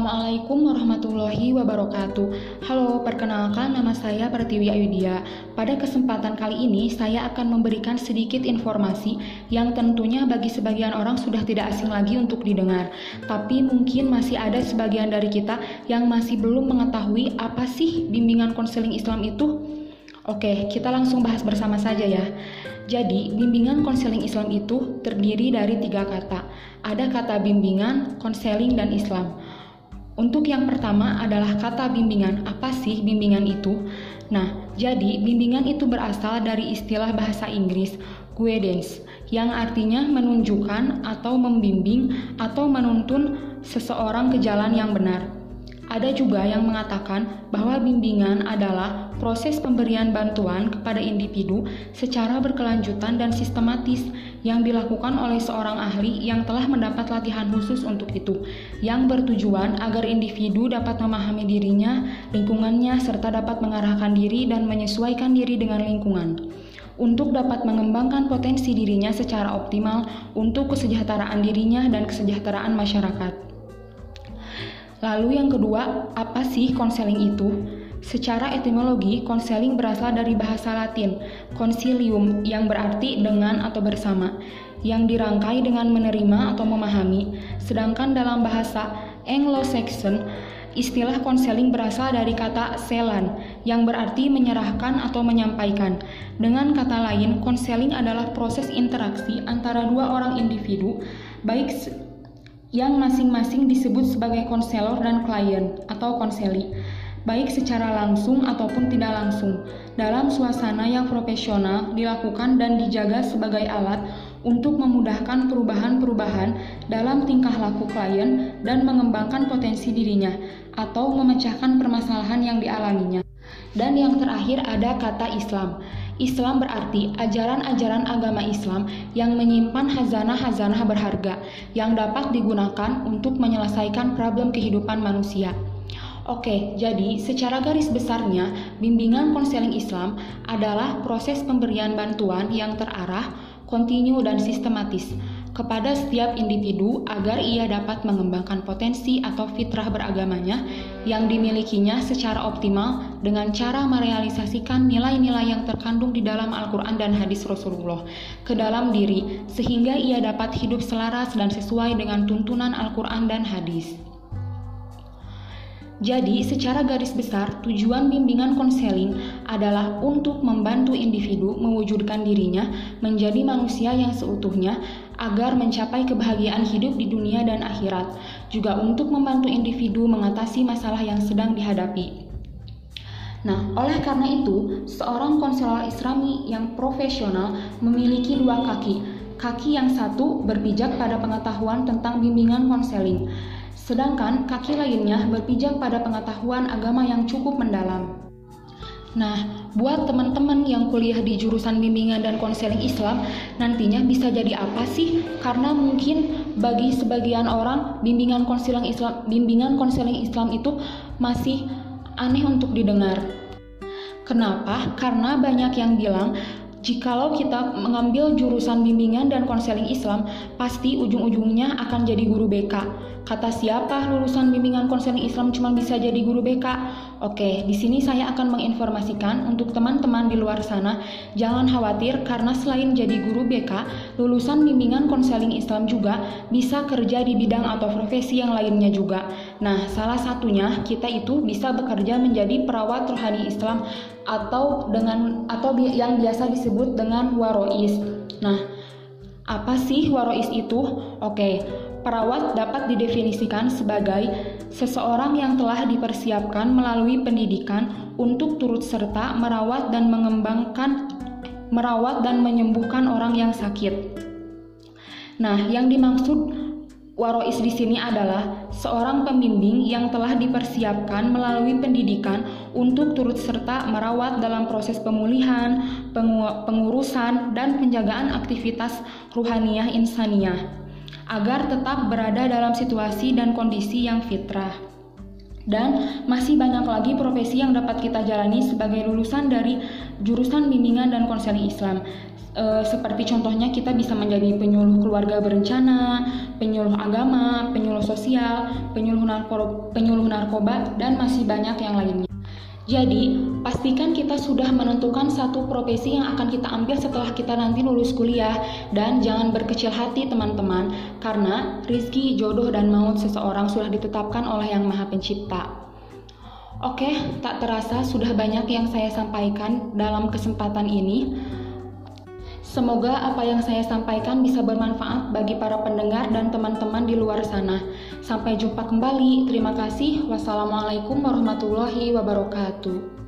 Assalamualaikum warahmatullahi wabarakatuh. Halo, perkenalkan nama saya Pertiwi Ayudya. Pada kesempatan kali ini saya akan memberikan sedikit informasi yang tentunya bagi sebagian orang sudah tidak asing lagi untuk didengar. Tapi mungkin masih ada sebagian dari kita yang masih belum mengetahui apa sih bimbingan konseling Islam itu. Oke, kita langsung bahas bersama saja ya. Jadi, bimbingan konseling Islam itu terdiri dari tiga kata. Ada kata bimbingan, konseling, dan Islam. Untuk yang pertama adalah kata bimbingan. Apa sih bimbingan itu? Nah, jadi bimbingan itu berasal dari istilah bahasa Inggris guidance yang artinya menunjukkan atau membimbing atau menuntun seseorang ke jalan yang benar. Ada juga yang mengatakan bahwa bimbingan adalah proses pemberian bantuan kepada individu secara berkelanjutan dan sistematis yang dilakukan oleh seorang ahli yang telah mendapat latihan khusus untuk itu, yang bertujuan agar individu dapat memahami dirinya, lingkungannya, serta dapat mengarahkan diri dan menyesuaikan diri dengan lingkungan untuk dapat mengembangkan potensi dirinya secara optimal untuk kesejahteraan dirinya dan kesejahteraan masyarakat. Lalu yang kedua, apa sih konseling itu? Secara etimologi, konseling berasal dari bahasa Latin, consilium, yang berarti dengan atau bersama, yang dirangkai dengan menerima atau memahami. Sedangkan dalam bahasa Anglo-Saxon, istilah konseling berasal dari kata selan, yang berarti menyerahkan atau menyampaikan. Dengan kata lain, konseling adalah proses interaksi antara dua orang individu, baik yang masing-masing disebut sebagai konselor dan klien atau konseli, baik secara langsung ataupun tidak langsung, dalam suasana yang profesional dilakukan dan dijaga sebagai alat untuk memudahkan perubahan-perubahan dalam tingkah laku klien dan mengembangkan potensi dirinya atau memecahkan permasalahan yang dialaminya. Dan yang terakhir ada kata Islam. Islam berarti ajaran-ajaran agama Islam yang menyimpan hazanah-hazanah berharga yang dapat digunakan untuk menyelesaikan problem kehidupan manusia. Oke, jadi secara garis besarnya, bimbingan konseling Islam adalah proses pemberian bantuan yang terarah, kontinu, dan sistematis kepada setiap individu agar ia dapat mengembangkan potensi atau fitrah beragamanya yang dimilikinya secara optimal dengan cara merealisasikan nilai-nilai yang terkandung di dalam Al-Quran dan hadis Rasulullah ke dalam diri sehingga ia dapat hidup selaras dan sesuai dengan tuntunan Al-Quran dan hadis. Jadi, secara garis besar, tujuan bimbingan konseling adalah untuk membantu individu mewujudkan dirinya menjadi manusia yang seutuhnya agar mencapai kebahagiaan hidup di dunia dan akhirat, juga untuk membantu individu mengatasi masalah yang sedang dihadapi. Nah, oleh karena itu, seorang konselor Islami yang profesional memiliki dua kaki. Kaki yang satu berpijak pada pengetahuan tentang bimbingan konseling, sedangkan kaki lainnya berpijak pada pengetahuan agama yang cukup mendalam. Nah, buat teman-teman yang kuliah di jurusan bimbingan dan konseling Islam, nantinya bisa jadi apa sih? Karena mungkin bagi sebagian orang bimbingan konseling Islam, bimbingan konseling Islam itu masih aneh untuk didengar. Kenapa? Karena banyak yang bilang Jikalau kita mengambil jurusan bimbingan dan konseling Islam, pasti ujung-ujungnya akan jadi guru BK. Kata siapa lulusan bimbingan konseling Islam cuma bisa jadi guru BK? Oke, di sini saya akan menginformasikan untuk teman-teman di luar sana, jangan khawatir karena selain jadi guru BK, lulusan bimbingan konseling Islam juga bisa kerja di bidang atau profesi yang lainnya juga. Nah, salah satunya kita itu bisa bekerja menjadi perawat rohani Islam atau dengan atau yang biasa disebut dengan warois. Nah, apa sih warois itu? Oke, Perawat dapat didefinisikan sebagai seseorang yang telah dipersiapkan melalui pendidikan untuk turut serta merawat dan mengembangkan merawat dan menyembuhkan orang yang sakit. Nah, yang dimaksud warois di sini adalah seorang pembimbing yang telah dipersiapkan melalui pendidikan untuk turut serta merawat dalam proses pemulihan, pengurusan, dan penjagaan aktivitas ruhaniah insaniah agar tetap berada dalam situasi dan kondisi yang fitrah. Dan masih banyak lagi profesi yang dapat kita jalani sebagai lulusan dari jurusan bimbingan dan konseling Islam. E, seperti contohnya kita bisa menjadi penyuluh keluarga berencana, penyuluh agama, penyuluh sosial, penyuluh, narko, penyuluh narkoba, dan masih banyak yang lainnya. Jadi, pastikan kita sudah menentukan satu profesi yang akan kita ambil setelah kita nanti lulus kuliah dan jangan berkecil hati teman-teman karena rizki, jodoh, dan maut seseorang sudah ditetapkan oleh Yang Maha Pencipta. Oke, tak terasa sudah banyak yang saya sampaikan dalam kesempatan ini. Semoga apa yang saya sampaikan bisa bermanfaat bagi para pendengar dan teman-teman di luar sana. Sampai jumpa kembali. Terima kasih. Wassalamualaikum warahmatullahi wabarakatuh.